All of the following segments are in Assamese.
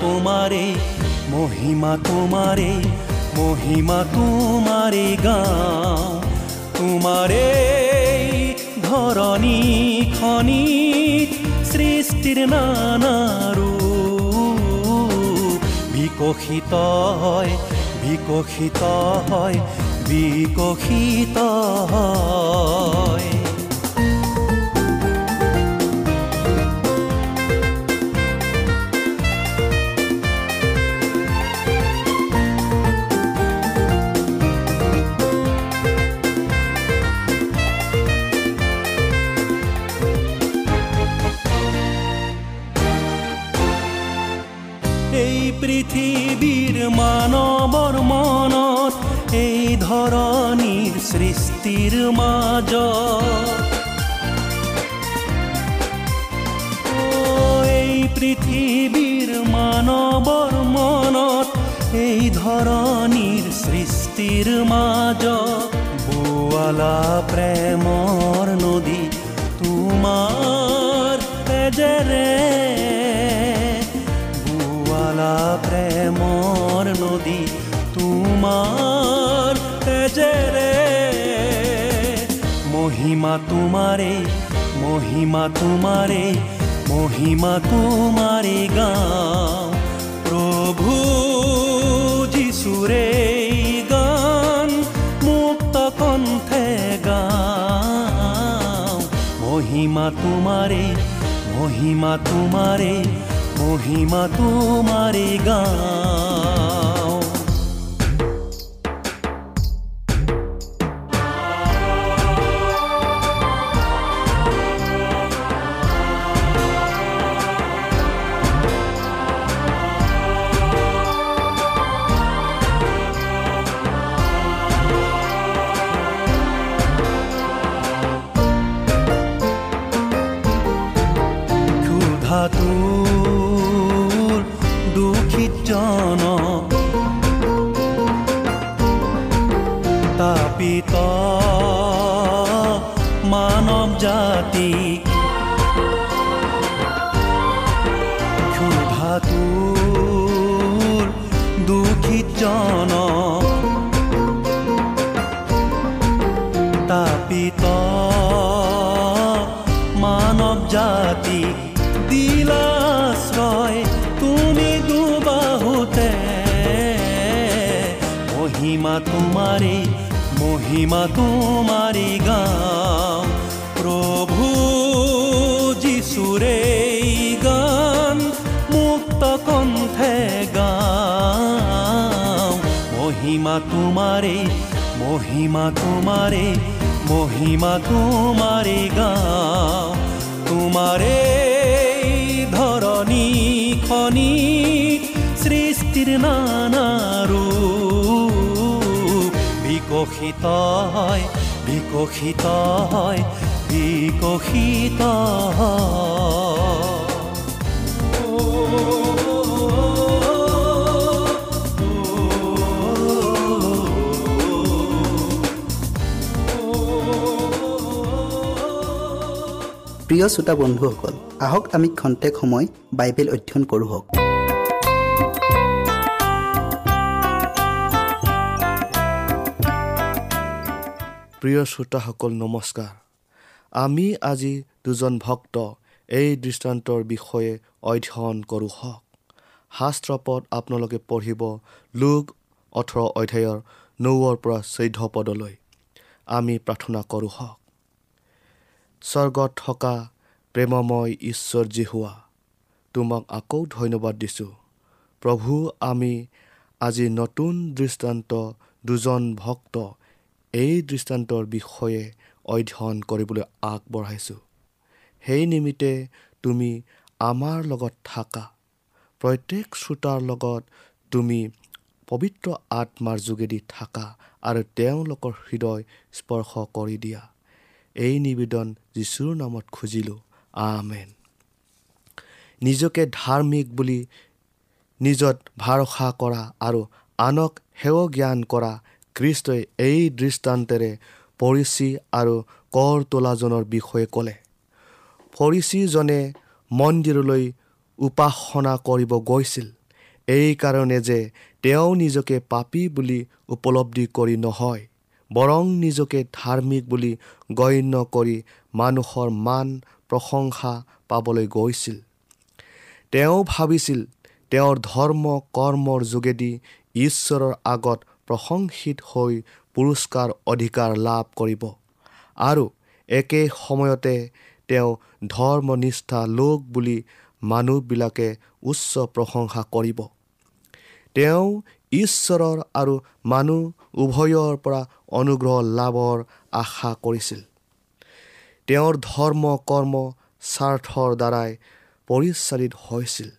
তোমারে মহিমা তোমারে মহিমা তোমারে গাও তোমারে ধরণী খনি সৃষ্টির নানারু বিকশিত হয় বিকশিত হয় বিকশিত হয়। পৃথিৱীৰ মানৱৰ মনত এই ধৰণীৰ সৃষ্টিৰ মাজ এই পৃথিৱীৰ মানৱৰ মনত এই ধৰণীৰ সৃষ্টিৰ মাজ বোৱালা প্ৰেমৰ নদী তোমাৰ তেজেৰে প্ৰেমৰ নদী তোমাৰ তেজেৰে মহিমা তোমাৰে মহিমা তোমাৰে মহিমা তোমাৰে গাওঁ। প্ৰভু যিচুৰে গান মুক্ত কণ্ঠে গাওঁ। মহিমা তোমাৰে মহিমা তোমাৰে মহিমা তোমারে গাও ক্ষুধাটোৰ দুখিত জন তাপিত মানৱ জাতি দিলাশ্ৰয় তুমি দুবাহুতে। মহিমা তোমাৰে মহিমা তোমাৰে তোমাৰে মহিমা তোমাৰে মহিমা তোমাৰে গাও। তোমাৰে ধৰণী খনি সৃষ্টি শান্তিৰ নানাৰো বিকশিত হয় বিকশিত হয় বিকশিত প্ৰিয় শ্ৰোতা বন্ধুসকল আহক আমি খন্তেক সময় বাইবেল অধ্যয়ন কৰোঁ প্ৰিয় শ্ৰোতাসকল নমস্কাৰ। আমি আজি দুজন ভক্ত এই দৃষ্টান্তৰ বিষয়ে অধ্যয়ন কৰোঁ হওক। শাস্ত্ৰপদ আপোনালোকে পঢ়িব লোক ওঠৰ অধ্যায়ৰ নৌৰ পৰা চৈধ্য পদলৈ। আমি প্ৰাৰ্থনা কৰোঁ হওক। স্বৰ্গত থকা প্ৰেমময় ঈশ্বৰ যি হোৱা তোমাক আকৌ ধন্যবাদ দিছোঁ। প্ৰভু আমি আজি নতুন দৃষ্টান্ত দুজন ভক্ত এই দৃষ্টান্তৰ বিষয়ে অধ্যয়ন কৰিবলৈ আগবঢ়াইছোঁ। সেই নিমিত্তে তুমি আমাৰ লগত থাকা। প্ৰত্যেক শ্ৰোতাৰ লগত তুমি পবিত্ৰ আত্মাৰ যোগেদি থাকা আৰু তেওঁলোকৰ হৃদয় স্পৰ্শ কৰি দিয়া। এই নিবেদন যীশুৰ নামত খুজিলোঁ। আমেন। নিজকে ধাৰ্মিক বুলি নিজত ভৰসা কৰা আৰু আনক সেৱ জ্ঞান কৰা খ্ৰীষ্টই এই দৃষ্টান্তেৰে পৰিচি আৰু কৰ তোলাজনৰ বিষয়ে ক'লে। ফৰিচীজনে মন্দিৰলৈ উপাসনা কৰিব গৈছিল এইকাৰণে যে তেওঁ নিজকে পাপী বুলি উপলব্ধি কৰি নহয়। বৰং নিজকে ধাৰ্মিক বুলি গণ্য কৰি মানুহৰ মান প্ৰশংসা পাবলৈ গৈছিল। তেওঁ ভাবিছিল তেওঁৰ ধৰ্ম কৰ্মৰ যোগেদি ঈশ্বৰৰ আগত প্ৰশংসিত হৈ পুৰস্কাৰ অধিকাৰ লাভ কৰিব। আৰু একে সময়তে তেওঁ ধৰ্মনিষ্ঠা লোক বুলি মানুহবিলাকে উচ্চ প্ৰশংসা কৰিব। তেওঁ ঈশ্বৰৰ আৰু মানুহ উভয়ৰ পৰা অনুগ্ৰহ লাভৰ আশা কৰিছিল। তেওঁৰ ধৰ্ম কৰ্ম স্বাৰ্থৰ দ্বাৰাই পৰিচালিত হৈছিল।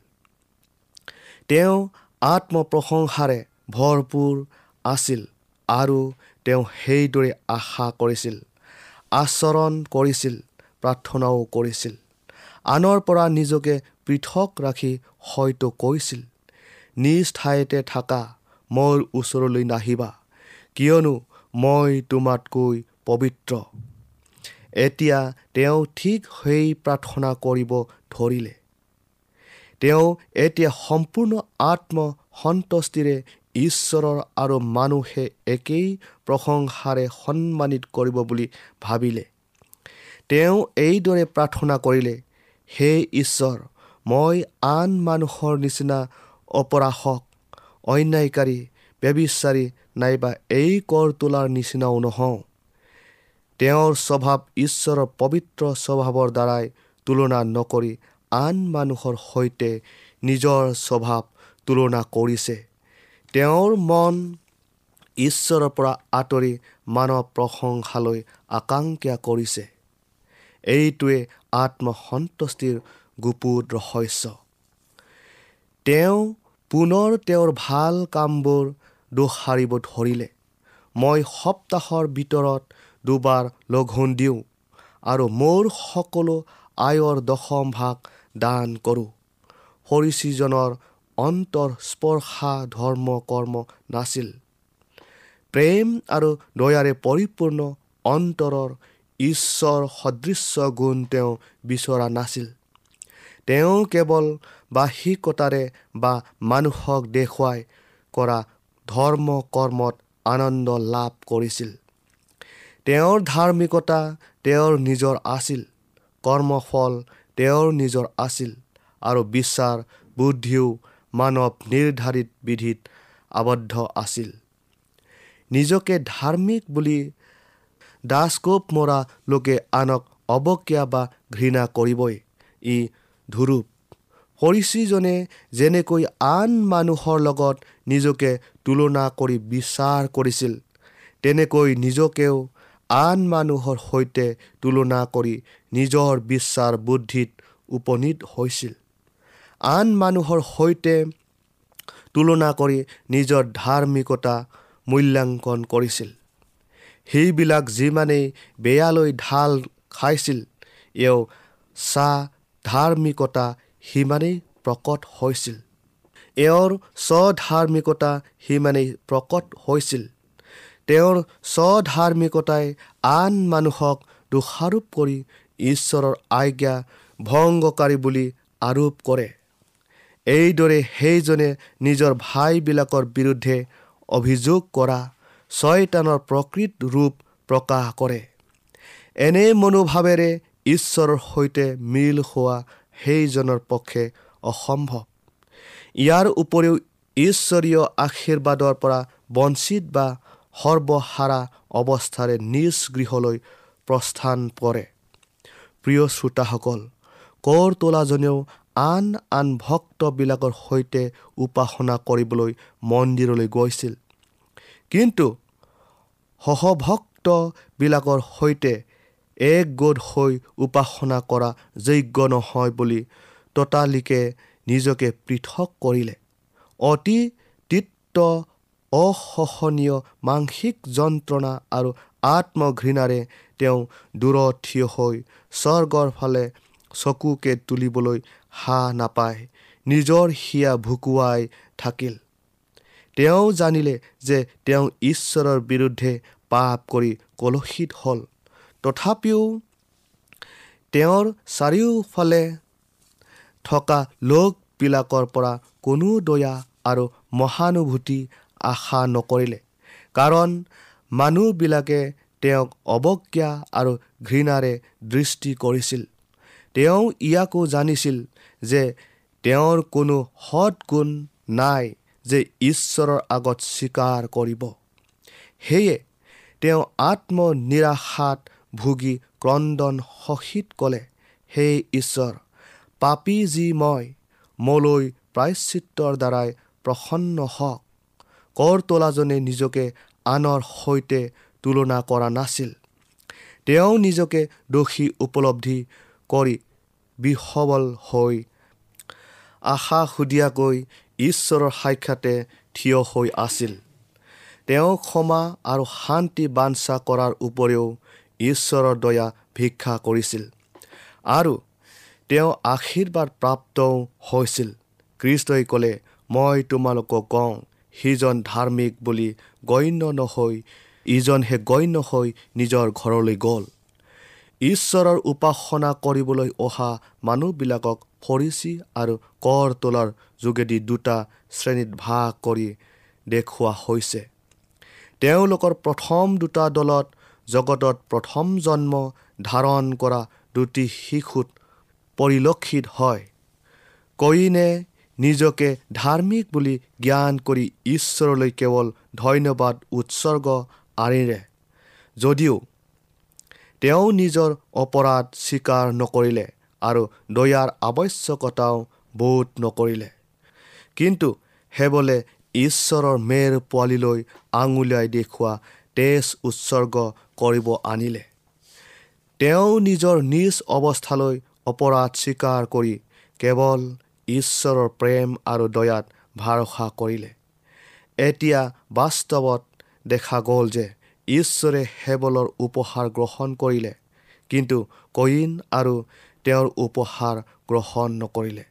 তেওঁ আত্মপ্ৰশংসাৰে ভৰপূৰ আছিল আৰু তেওঁ সেইদৰে আশা কৰিছিল আচৰণ কৰিছিল প্ৰাৰ্থনাও কৰিছিল। আনৰ পৰা নিজকে পৃথক ৰাখি হয়তো কৈছিল নিজ ঠাইতে থাকা মোৰ ওচৰলৈ নাহিবা। কিয়নো মই তোমাতকৈ পবিত্ৰ। এতিয়া তেওঁ ঠিক সেই প্ৰাৰ্থনা কৰিব ধৰিলে। তেওঁ এতিয়া সম্পূৰ্ণ আত্মসন্তুষ্টিৰে ঈশ্বৰৰ আৰু মানুহে একেই প্ৰশংসাৰে সন্মানিত কৰিব বুলি ভাবিলে। তেওঁ এইদৰে প্ৰাৰ্থনা কৰিলে হে ঈশ্বৰ মই আন মানুহৰ নিচিনা অপৰাশক অন্যায়কাৰী ব্যবিচাৰী নাইবা এই কৰ তোলাৰ নিচিনাও নহওঁ। তেওঁৰ স্বভাৱ ঈশ্বৰৰ পবিত্ৰ স্বভাৱৰ দ্বাৰাই তুলনা নকৰি আন মানুহৰ সৈতে নিজৰ স্বভাৱ তুলনা কৰিছে। তেওঁৰ মন ঈশ্বৰৰ পৰা আঁতৰি মানৱ প্ৰশংসালৈ আকাংক্ষা কৰিছে। এইটোৱে আত্মসন্তুষ্টিৰ গুপুত ৰহস্য। তেওঁ পুনৰ তেওঁৰ ভাল কামবোৰ দোষাৰিব ধৰিলে। মই সপ্তাহৰ ভিতৰত দুবাৰ লঘোণ দিওঁ আৰু মোৰ সকলো আয়ৰ দশম ভাগ দান কৰোঁ। সৰিচিজনৰ অন্তৰ স্পৰ্শা ধৰ্ম কৰ্ম নাছিল। প্ৰেম আৰু দয়াৰে পৰিপূৰ্ণ অন্তৰৰ ঈশ্বৰ সদৃশ্য গুণ তেওঁ বিচৰা নাছিল। তেওঁ কেৱল বাহিকতাৰে বা মানুহক দেখুৱাই কৰা ধৰ্ম কৰ্মত আনন্দ লাভ কৰিছিল। তেওঁৰ ধাৰ্মিকতা তেওঁৰ নিজৰ আছিল। কৰ্মফল তেওঁৰ নিজৰ আছিল আৰু বিশ্বাস বুদ্ধিও মানৱ নিৰ্ধাৰিত বিধিত আবদ্ধ আছিল। নিজকে ধাৰ্মিক বুলি দাসকোপ মৰা লোকে আনক অৱজ্ঞা বা ঘৃণা কৰিবই। ই ধুৰূপ। সৰিচিজনে যেনেকৈ আন মানুহৰ লগত নিজকে তুলনা কৰি বিচাৰ কৰিছিল তেনেকৈ নিজকেও আন মানুহৰ সৈতে তুলনা কৰি নিজৰ বিশ্বাৰ বুদ্ধিত উপনীত হৈছিল। আন মানুহৰ সৈতে তুলনা কৰি নিজৰ ধাৰ্মিকতা মূল্যাংকন কৰিছিল। সেইবিলাক যিমানেই বেয়ালৈ ঢাল খাইছিল এওঁ চাহ ধাৰ্মিকতা সিমানেই প্ৰকট হৈছিল। এওঁৰ স্বধাৰ্মিকতা সিমানেই প্ৰকট হৈছিল। তেওঁৰ স্বধাৰ্মিকতাই আন মানুহক দোষাৰোপ কৰি ঈশ্বৰৰ আজ্ঞা ভংগকাৰী বুলি আৰোপ কৰে। এইদৰে সেইজনে নিজৰ ভাইবিলাকৰ বিৰুদ্ধে অভিযোগ কৰা ছয়তানৰ প্ৰকৃত ৰূপ প্ৰকাশ কৰে। এনে মনোভাৱেৰে ঈশ্বৰৰ সৈতে মিল হোৱা সেইজনৰ পক্ষে অসম্ভৱ। ইয়াৰ উপৰিও ঈশ্বৰীয় আশীৰ্বাদৰ পৰা বঞ্চিত বা সৰ্বহাৰা অৱস্থাৰে নিজ গৃহলৈ প্ৰস্থান কৰে। প্ৰিয় শ্ৰোতাসকল কৰ তোলাজনেও আন আন ভক্তবিলাকৰ সৈতে উপাসনা কৰিবলৈ মন্দিৰলৈ গৈছিল। কিন্তু সহভক্তবিলাকৰ সৈতে একগোট হৈ উপাসনা কৰা যোগ্য নহয় বুলি ততালিকে নিজকে পৃথক কৰিলে। অতি তিক্ত অসহনীয় মানসিক যন্ত্ৰণা আৰু আত্মঘৃণাৰে তেওঁ দূৰত থিয় হৈ স্বৰ্গৰ ফালে চকুকে তুলিবলৈ হাঁহ নাপায় নিজৰ হিয়া ভুকুৱাই থাকিল। তেওঁ জানিলে যে তেওঁ ঈশ্বৰৰ বিৰুদ্ধে পাপ কৰি কলসিত হ'ল। তথাপিও তেওঁৰ চাৰিওফালে থকা লোকবিলাকৰ পৰা কোনো দয়া আৰু মহানুভূতি আশা নকৰিলে। কাৰণ মানুহবিলাকে তেওঁক অৱজ্ঞা আৰু ঘৃণাৰে দৃষ্টি কৰিছিল। তেওঁ ইয়াকো জানিছিল যে তেওঁৰ কোনো সৎগুণ নাই যে ঈশ্বৰৰ আগত স্বীকাৰ কৰিব। সেয়ে তেওঁ আত্মনিৰাশাত ভুগি ক্ৰদন সহিত ক'লে হে ঈশ্বৰ পাপী যি মই মোলৈ প্ৰায়চিত্ৰৰ দ্বাৰাই প্ৰসন্ন হওক। কৰ তোলাজনে নিজকে আনৰ সৈতে তুলনা কৰা নাছিল। তেওঁ নিজকে দোষী উপলব্ধি কৰি বিহবল হৈ আশা সুধীয়াকৈ ঈশ্বৰৰ সাক্ষাতে থিয় হৈ আছিল। তেওঁ ক্ষমা আৰু শান্তি বাঞ্ছা কৰাৰ উপৰিও ঈশ্বৰৰ দয়া ভিক্ষা কৰিছিল। আৰু তেওঁ আশীৰ্বাদ প্ৰাপ্তও হৈছিল। কৃষ্টই ক'লে মই তোমালোকক কওঁ সিজন ধাৰ্মিক বুলি গণ্য নহৈ ইজনহে গণ্য হৈ নিজৰ ঘৰলৈ গ'ল। ঈশ্বৰৰ উপাসনা কৰিবলৈ অহা মানুহবিলাকক ফৰিচি আৰু কৰ তোলাৰ যোগেদি দুটা শ্ৰেণীত ভাগ কৰি দেখুওৱা হৈছে। তেওঁলোকৰ প্ৰথম দুটা দলত জগতত প্ৰথম জন্ম ধাৰণ কৰা দুটি শিশুত পৰিলক্ষিত হয়। কইনে নিজকে ধাৰ্মিক বুলি জ্ঞান কৰি ঈশ্বৰলৈ কেৱল ধন্যবাদ উৎসৰ্গ আনিলে। যদিও তেওঁ নিজৰ অপৰাধ স্বীকাৰ নকৰিলে আৰু দয়াৰ আৱশ্যকতাও বোধ নকৰিলে। কিন্তু হেবলে ঈশ্বৰৰ মেৰ পোৱালিলৈ আঙুলিয়াই দেখুওৱা তেজ উৎসৰ্গ কৰিব আনিলে। তেওঁ নিজৰ নিজ অৱস্থালৈ অপৰাধ স্বীকাৰ কৰি কেৱল ঈশ্বৰৰ প্ৰেম আৰু দয়াত ভৰসা কৰিলে। এতিয়া বাস্তৱত দেখা গ'ল যে ঈশ্বৰে হেবলৰ উপহাৰ গ্ৰহণ কৰিলে কিন্তু কইন আৰু তেওঁৰ উপহাৰ গ্ৰহণ নকৰিলে।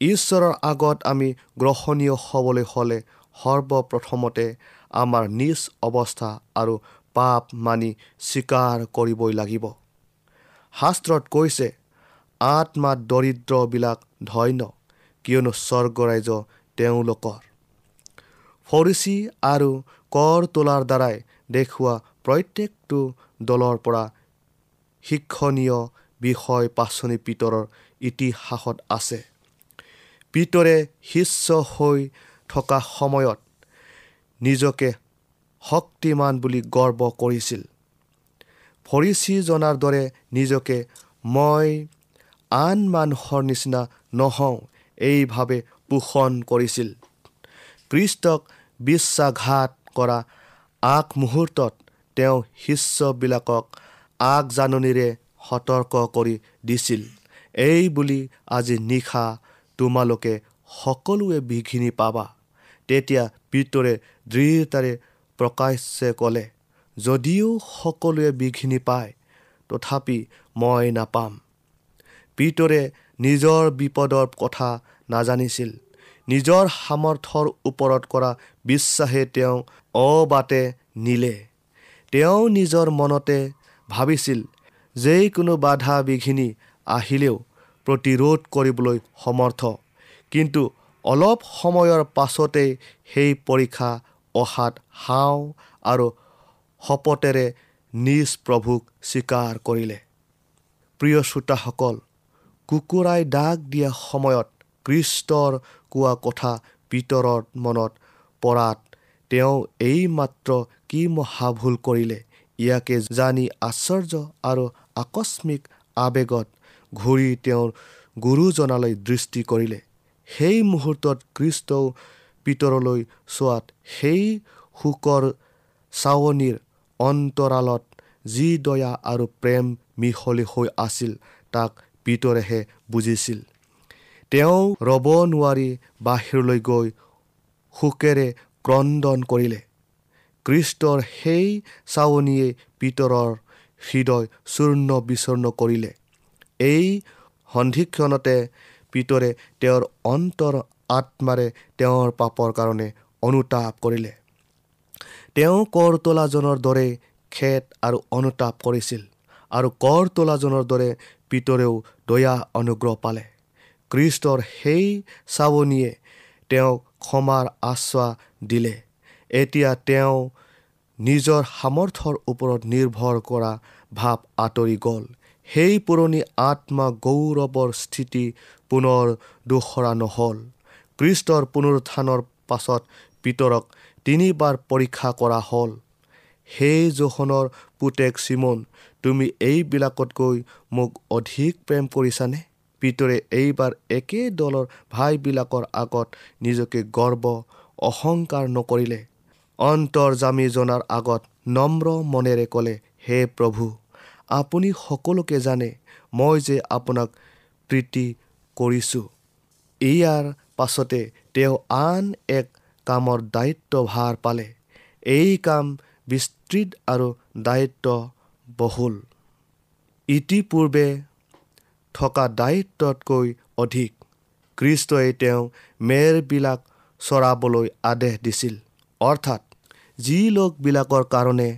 ঈশ্বৰৰ আগত আমি গ্ৰহণীয় হ'বলৈ হ'লে সৰ্বপ্ৰথমতে আমাৰ নিজ অৱস্থা আৰু পাপ মানি স্বীকাৰ কৰিবই লাগিব। শাস্ত্ৰত কৈছে আত্মাত দৰিদ্ৰবিলাক ধন্য কিয়নো স্বৰ্গ ৰাজ্য তেওঁলোকৰ। ফৰিচি আৰু কৰ তোলাৰ দ্বাৰাই দেখুওৱা প্ৰত্যেকটো দলৰ পৰা শিক্ষণীয় বিষয় পাচনি পিতৰৰ ইতিহাসত আছে। পিতৰে শিষ্য হৈ থকা সময়ত নিজকে শক্তিমান বুলি গৰ্ব কৰিছিল। ফৰিচীজনাৰ দৰে নিজকে মই আন মানুহৰ নিচিনা নহওঁ এইভাৱে পোষণ কৰিছিল। কৃষ্টক বিশ্বাসঘাত কৰা আগমুহূৰ্তত তেওঁ শিষ্যবিলাকক আগজাননীৰে সতৰ্ক কৰি দিছিল। এই বুলি আজি নিশা তোমালোকে সকলোৱে বিঘিনি পাবা। তেতিয়া পিতৰে দৃঢ়তাৰে প্ৰকাশ্যে ক'লে যদিও সকলোৱে বিঘিনি পায় তথাপি মই নাপাম। পিতৰে নিজৰ বিপদৰ কথা নাজানিছিল। নিজৰ সামৰ্থৰ ওপৰত কৰা বিশ্বাসে তেওঁ অবাটে নিলে। তেওঁ নিজৰ মনতে ভাবিছিল যিকোনো বাধা বিঘিনি আহিলেও প্ৰতিৰোধ কৰিবলৈ সমৰ্থ। কিন্তু অলপ সময়ৰ পাছতেই সেই পৰীক্ষা অহাত হাও আৰু শপতেৰে নিজ প্ৰভুক স্বীকাৰ কৰিলে। প্ৰিয় শ্ৰোতাসকল কুকুৰাই দাগ দিয়া সময়ত কৃষ্টৰ কোৱা কথা পিতৰৰ মনত পৰাত তেওঁ এইমাত্ৰ কি মহাভুল কৰিলে ইয়াকে জানি আশ্চৰ্য আৰু আকস্মিক আৱেগত ঘূৰি তেওঁৰ গুৰুজনালৈ দৃষ্টি কৰিলে। সেই মুহূৰ্তত কৃষ্টও পিতৰলৈ চোৱাত সেই শোকৰ চাৱনিৰ অন্তৰালত যি দয়া আৰু প্ৰেম মিহলি হৈ আছিল তাক পিতৰেহে বুজিছিল। তেওঁ ৰ'ব নোৱাৰি বাহিৰলৈ গৈ শোকেৰে ক্ৰদন কৰিলে। কৃষ্টৰ সেই চাৱনীয়ে পিতৰৰ হৃদয় চূৰ্ণ বিচূৰ্ণ কৰিলে। এই সন্ধিক্ষণতে পিতৰে তেওঁৰ অন্তৰ আত্মাৰে তেওঁৰ পাপৰ কাৰণে অনুতাপ কৰিলে। তেওঁ কৰ তোলাজনৰ দৰে খেদ আৰু অনুতাপ কৰিছিল আৰু কৰ তোলাজনৰ দৰে পিতৰেও দয়া অনুগ্ৰহ পালে। কৃষ্টৰ সেই চাৱনীয়ে তেওঁক ক্ষমাৰ আশ্বাস দিলে। এতিয়া তেওঁ নিজৰ সামৰ্থৰ ওপৰত নিৰ্ভৰ কৰা ভাৱ আঁতৰি গ'ল। সেই পুৰণি আত্মা গৌৰৱৰ স্থিতি পুনৰ দোহৰা নহ'ল। কৃষ্টৰ পুনৰুত্থানৰ পাছত পিতৰক তিনিবাৰ পৰীক্ষা কৰা হ'ল। সেই জোখনৰ পুতেক চিমন তুমি এইবিলাকতকৈ মোক অধিক প্ৰেম কৰিছানে? পিতৰে এইবাৰ একে দলৰ ভাইবিলাকৰ আগত নিজকে গৰ্ব অহংকাৰ নকৰিলে। অন্তৰ্জামী জনাৰ আগত নম্ৰ মনেৰে ক'লে হে প্ৰভু আপুনি সকলোকে জানে মই যে আপোনাক প্ৰীতি কৰিছোঁ। ইয়াৰ পাছতে তেওঁ আন এক কামৰ দায়িত্বভাৰ পালে। এই কাম বিস্তৃত আৰু দায়িত্ব বহুল ইতিপূৰ্বে থকা দায়িত্বতকৈ অধিক কৃষ্টই তেওঁ মেৰবিলাক চৰাবলৈ আদেশ দিছিল। অৰ্থাৎ যি লোকবিলাকৰ কাৰণে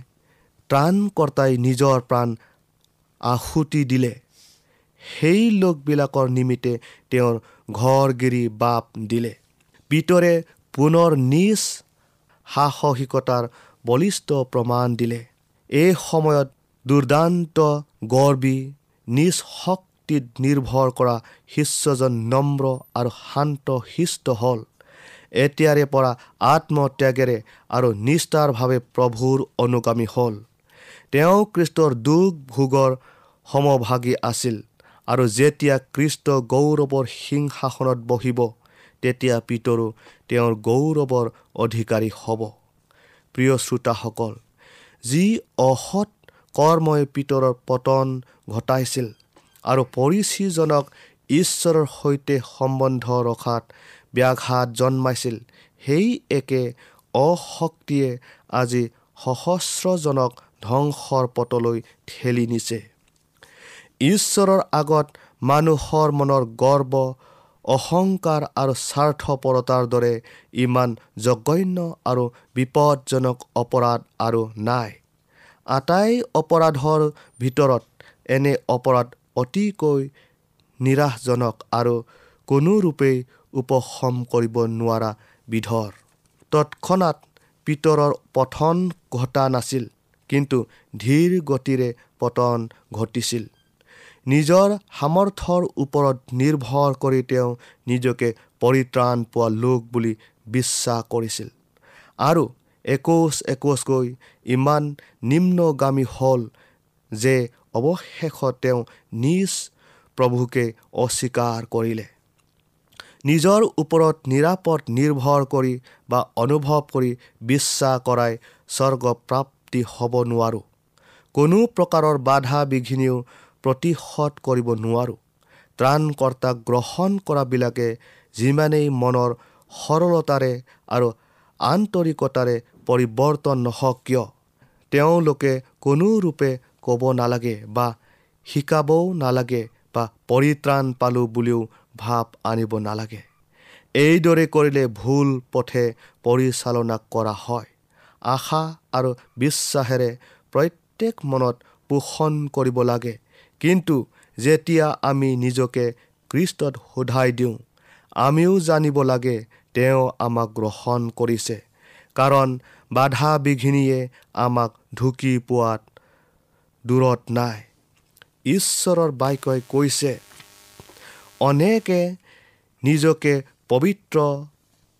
ত্ৰাণকৰ্তাই নিজৰ প্ৰাণ আহুতি দিলে। সেই লোকবিলাকৰ নিমিত্তে তেওঁৰ ঘৰগিৰি বাপ দিলে। পিতৰে পুনৰ নিজ সাহসিকতাৰ বলিষ্ঠ প্ৰমাণ দিলে। এই সময়ত দুৰ্দান্ত গৰ্বী নিজ শক্তিত নিৰ্ভৰ কৰা শিষ্যজন নম্ৰ আৰু শান্ত শিষ্ট হ'ল। এতিয়াৰে পৰা আত্মত্যাগেৰে আৰু নিষ্ঠাৰভাৱে প্ৰভুৰ অনুগামী হ'ল। তেওঁ কৃষ্টৰ দুখ ভোগৰ সমভাগী আছিল আৰু যেতিয়া কৃষ্ট গৌৰৱৰ সিংহাসনত বহিব তেতিয়া পিতৰো তেওঁৰ গৌৰৱৰ অধিকাৰী হ'ব। প্ৰিয় শ্ৰোতাসকল যি অসৎ কৰ্মই পিতৰৰ পতন ঘটাইছিল আৰু পৰিচীজনক ঈশ্বৰৰ সৈতে সম্বন্ধ ৰখাত ব্যাঘাত জন্মাইছিল সেই একে অশক্তিয়ে আজি সহস্ৰজনক ধ্বংসৰ পটলৈ ঠেলি নিছে। ঈশ্বৰৰ আগত মানুহৰ মনৰ গৰ্ব অহংকাৰ আৰু স্বাৰ্থপৰতাৰ দৰে ইমান জঘন্য আৰু বিপদজনক অপৰাধ আৰু নাই। আটাই অপৰাধৰ ভিতৰত এনে অপৰাধ অতিকৈ নিৰাশজনক আৰু কোনোৰূপেই উপশম কৰিব নোৱাৰা বিধৰ। তৎক্ষণাত পিতৰৰ পঠন ঘটা নাছিল কিন্তু ধীৰ গতিৰে পতন ঘটিছিল। নিজৰ সামৰ্থৰ ওপৰত নিৰ্ভৰ কৰি তেওঁ নিজকে পৰিত্ৰাণ পোৱা লোক বুলি বিশ্বাস কৰিছিল। আৰু একোচ একোচকৈ ইমান নিম্নগামী হ'ল যে অৱশেষত তেওঁ নিজ প্ৰভুকে অস্বীকাৰ কৰিলে। নিজৰ ওপৰত নিৰাপদ নিৰ্ভৰ কৰি বা অনুভৱ কৰি বিশ্বাস কৰাই স্বৰ্গপ্ৰাপ্তি হ'ব নোৱাৰোঁ। কোনো প্ৰকাৰৰ বাধা বিঘিনিও প্ৰতিশোধ কৰিব নোৱাৰোঁ। ত্ৰাণকৰ্তাক গ্ৰহণ কৰাবিলাকে যিমানেই মনৰ সৰলতাৰে আৰু আন্তৰিকতাৰে পৰিৱৰ্তন নহওক কিয় তেওঁলোকে কোনো ৰূপে ক'ব নালাগে বা শিকাবও নালাগে বা পৰিত্ৰাণ পালোঁ বুলিও ভাৱ আনিব নালাগে। এইদৰে কৰিলে ভুল পথে পৰিচালনা কৰা হয়। আশা আৰু বিশ্বাসেৰে প্ৰত্যেক মনত পোষণ কৰিব লাগে। কিন্তু যেতিয়া আমি নিজকে কৃষ্টত সোধাই দিওঁ আমিও জানিব লাগে তেওঁ আমাক গ্ৰহণ কৰিছে। কাৰণ বাধা বিঘিনিয়ে আমাক ঢুকি পোৱাত দূৰত নাই। ঈশ্বৰৰ বাক্যই কৈছে অনেকে নিজকে পবিত্ৰ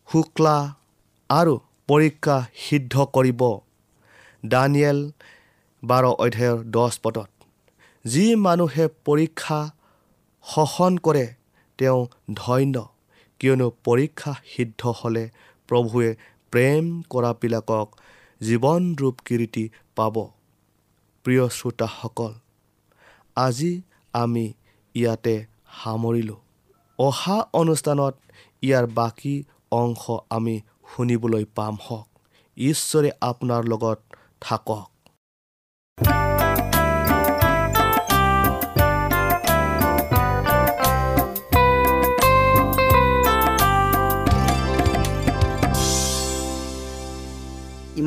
শুক্লা আৰু পৰীক্ষা সিদ্ধ কৰিব। দানিয়েল বাৰ অধ্যায়ৰ দহ পদত। যি মানুহে পৰীক্ষা সহন কৰে তেওঁ ধন্য। কিয়নো পৰীক্ষা সিদ্ধ হ'লে প্ৰভুৱে প্ৰেম কৰাবিলাকক জীৱনৰূপ কীৰ্তি পাব। প্ৰিয় শ্ৰোতাসকল আজি আমি ইয়াতে সামৰিলোঁ। অহা অনুষ্ঠানত ইয়াৰ বাকী অংশ আমি শুনিবলৈ পাম হওক। ঈশ্বৰে আপোনাৰ লগত থাকক।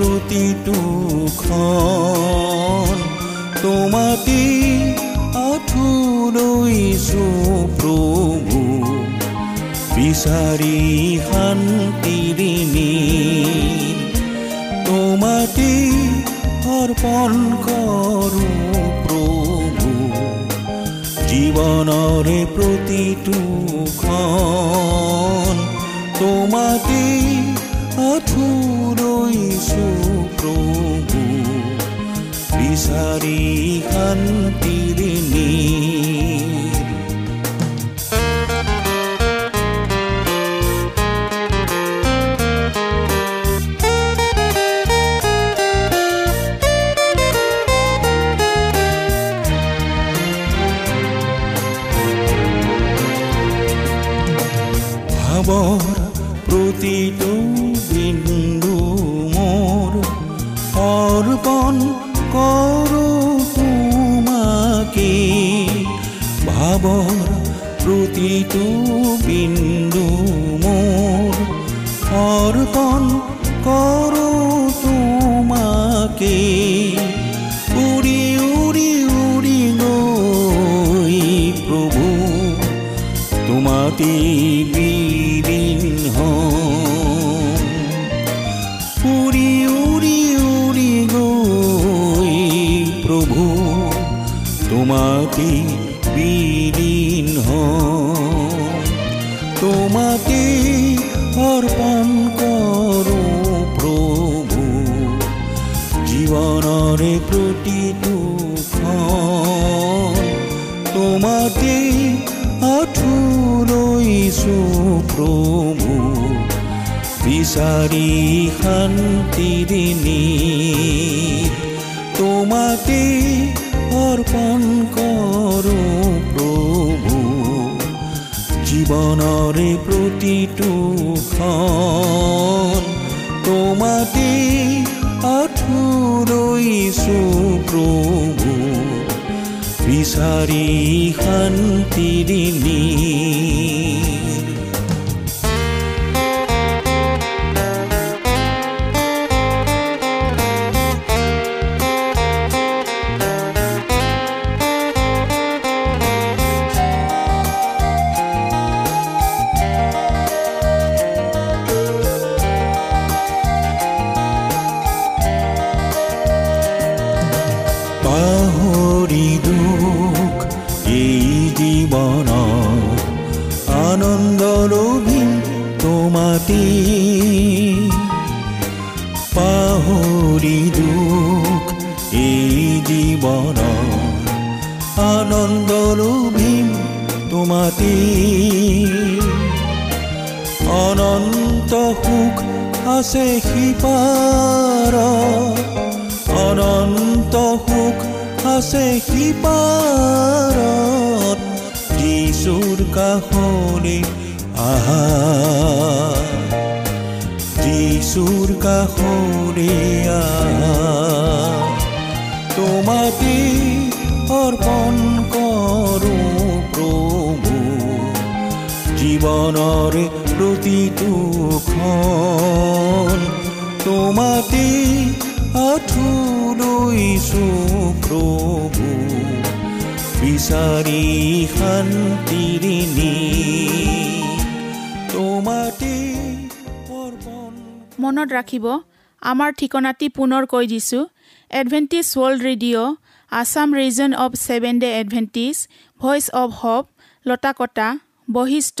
প্ৰতিটো ক্ষণ তোমাতে আঁঠুলৈছো প্ৰভু বিচাৰি শান্তিৰে তোমাতে অৰ্পণ কৰো প্ৰভু জীৱনৰে প্ৰতিটো ক্ষণ তোমাতে আঁঠুলৈছো প্ৰভু বিচাৰি শান্তিৰে প্ৰতিটো বিন্দু মোৰ। অৰ্পণ কৰো আঁঠুলৈছো প্ৰভু বিচাৰি শান্তিৰে নীৰ তোমাতে অৰ্পণ কৰো প্ৰভু জীৱনৰে প্ৰতিটো তোমাতে আঁঠুলৈছো প্ৰভু বিচাৰি শান্তিৰে নীৰ আছে সিপাৰ অনন্ত সুখ আছে সিপাৰত যিচুৰ কাষৰে আহা যিচুৰ কাষৰে আহা তোমাতে অৰ্পণ কৰোঁ প্ৰভু। জীৱনৰে প্ৰতিটো খন তোমাতে আঠুলৈছো প্ৰভু বিচাৰি শান্তিৰে নি তোমাতে মনত ৰাখিব আমাৰ ঠিকনাটি পুনৰ কৈ দিছোঁ। Adventist world radio' Assam region of seven day Adventist voice of hope Latakata Basistha